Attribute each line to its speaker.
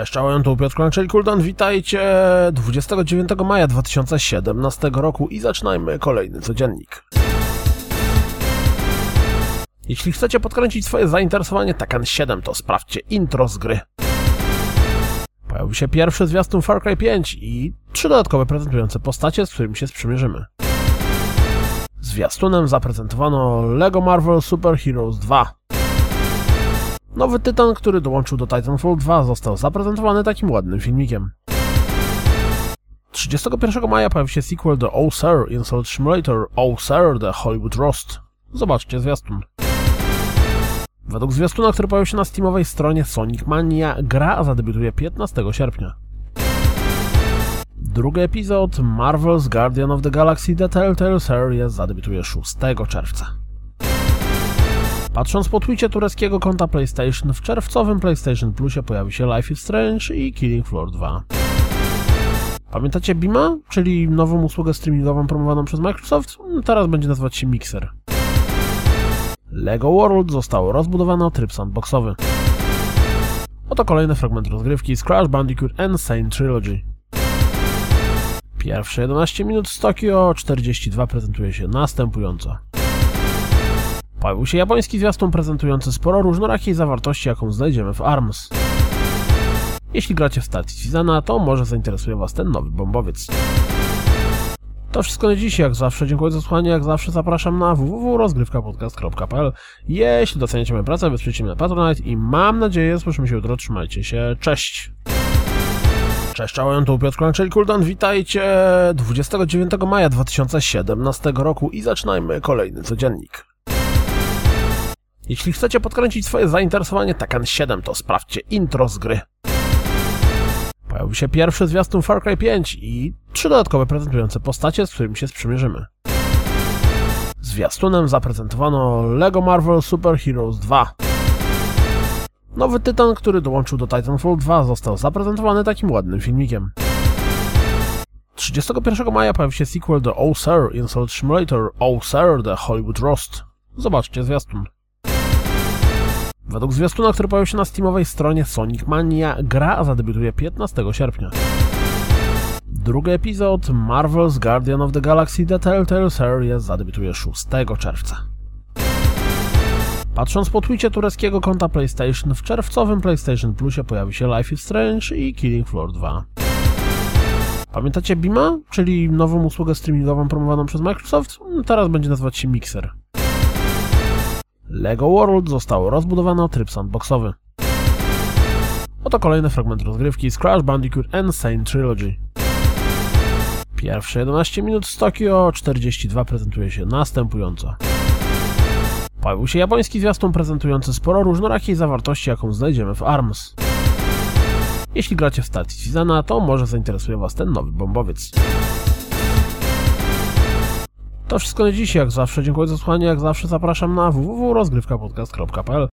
Speaker 1: Cześć, czołem, tu Piotr Klanczeli Kuldan, witajcie 29 maja 2017 roku i zaczynajmy kolejny codziennik. Jeśli chcecie podkręcić swoje zainteresowanie Tekken 7, to sprawdźcie intro z gry. Pojawił się pierwszy zwiastun Far Cry 5 i trzy dodatkowe prezentujące postacie, z którymi się sprzymierzymy. Zwiastunem zaprezentowano LEGO Marvel Super Heroes 2. Nowy tytan, który dołączył do Titanfall 2 został zaprezentowany takim ładnym filmikiem. 31 maja pojawi się sequel do Oh Sir Insult Simulator Oh Sir The Hollywood Roast. Zobaczcie zwiastun. Według zwiastuna, który pojawił się na steamowej stronie Sonic Mania, gra zadebiutuje 15 sierpnia. Drugi epizod Marvel's Guardian of the Galaxy The Telltale Series zadebiutuje 6 czerwca. Patrząc po twicie tureckiego konta PlayStation, w czerwcowym PlayStation Plusie pojawi się Life is Strange i Killing Floor 2. Pamiętacie Bima, czyli nową usługę streamingową promowaną przez Microsoft? Teraz będzie nazywać się Mixer. LEGO World zostało rozbudowane o tryb sandboxowy. Oto kolejny fragment rozgrywki z Crash Bandicoot Insane Trilogy. Pierwsze 11 minut z Tokio 42 prezentuje się następująco. Pojawił się japoński zwiastun prezentujący sporo różnorakiej zawartości, jaką znajdziemy w ARMS. Jeśli gracie w Star Citizena, to może zainteresuje Was ten nowy bombowiec. To wszystko na dziś, jak zawsze dziękuję za słuchanie, jak zawsze zapraszam na www.rozgrywkapodcast.pl Jeśli doceniacie moją pracę, wesprzyjcie mnie na Patronite i mam nadzieję, słyszymy się jutro, trzymajcie się, cześć! Cześć, czołem, tu Piotr Klanczeli Kuldan, witajcie 29 maja 2017 roku i zaczynajmy kolejny codziennik. Jeśli chcecie podkręcić swoje zainteresowanie Tekken 7, to sprawdźcie intro z gry. Pojawił się pierwszy zwiastun Far Cry 5 i trzy dodatkowe prezentujące postacie, z którymi się sprzymierzymy. Zwiastunem zaprezentowano LEGO Marvel Super Heroes 2. Nowy tytan, który dołączył do Titanfall 2 został zaprezentowany takim ładnym filmikiem. 31 maja pojawi się sequel do Oh Sir Insult Simulator Oh Sir The Hollywood Roast. Zobaczcie zwiastun. Według zwiastuna, który pojawił się na steamowej stronie Sonic Mania, gra zadebiutuje 15 sierpnia. Drugi epizod Marvel's Guardian of the Galaxy The Telltale Series zadebiutuje 6 czerwca. Patrząc po twicie tureckiego konta PlayStation, w czerwcowym PlayStation Plusie pojawi się Life is Strange i Killing Floor 2. Pamiętacie Bima, czyli nową usługę streamingową promowaną przez Microsoft? Teraz będzie nazywać się Mixer. LEGO World zostało rozbudowane o tryb sandboxowy. Oto kolejny fragment rozgrywki z Crash Bandicoot Insane Trilogy. Pierwsze 11 minut z Tokio 42 prezentuje się następująco. Pojawił się japoński zwiastun prezentujący sporo różnorakiej zawartości, jaką znajdziemy w ARMS. Jeśli gracie w Star Citizena, to może zainteresuje Was ten nowy bombowiec. To wszystko na dziś, jak zawsze dziękuję za słuchanie, jak zawsze zapraszam na www.rozgrywkapodcast.pl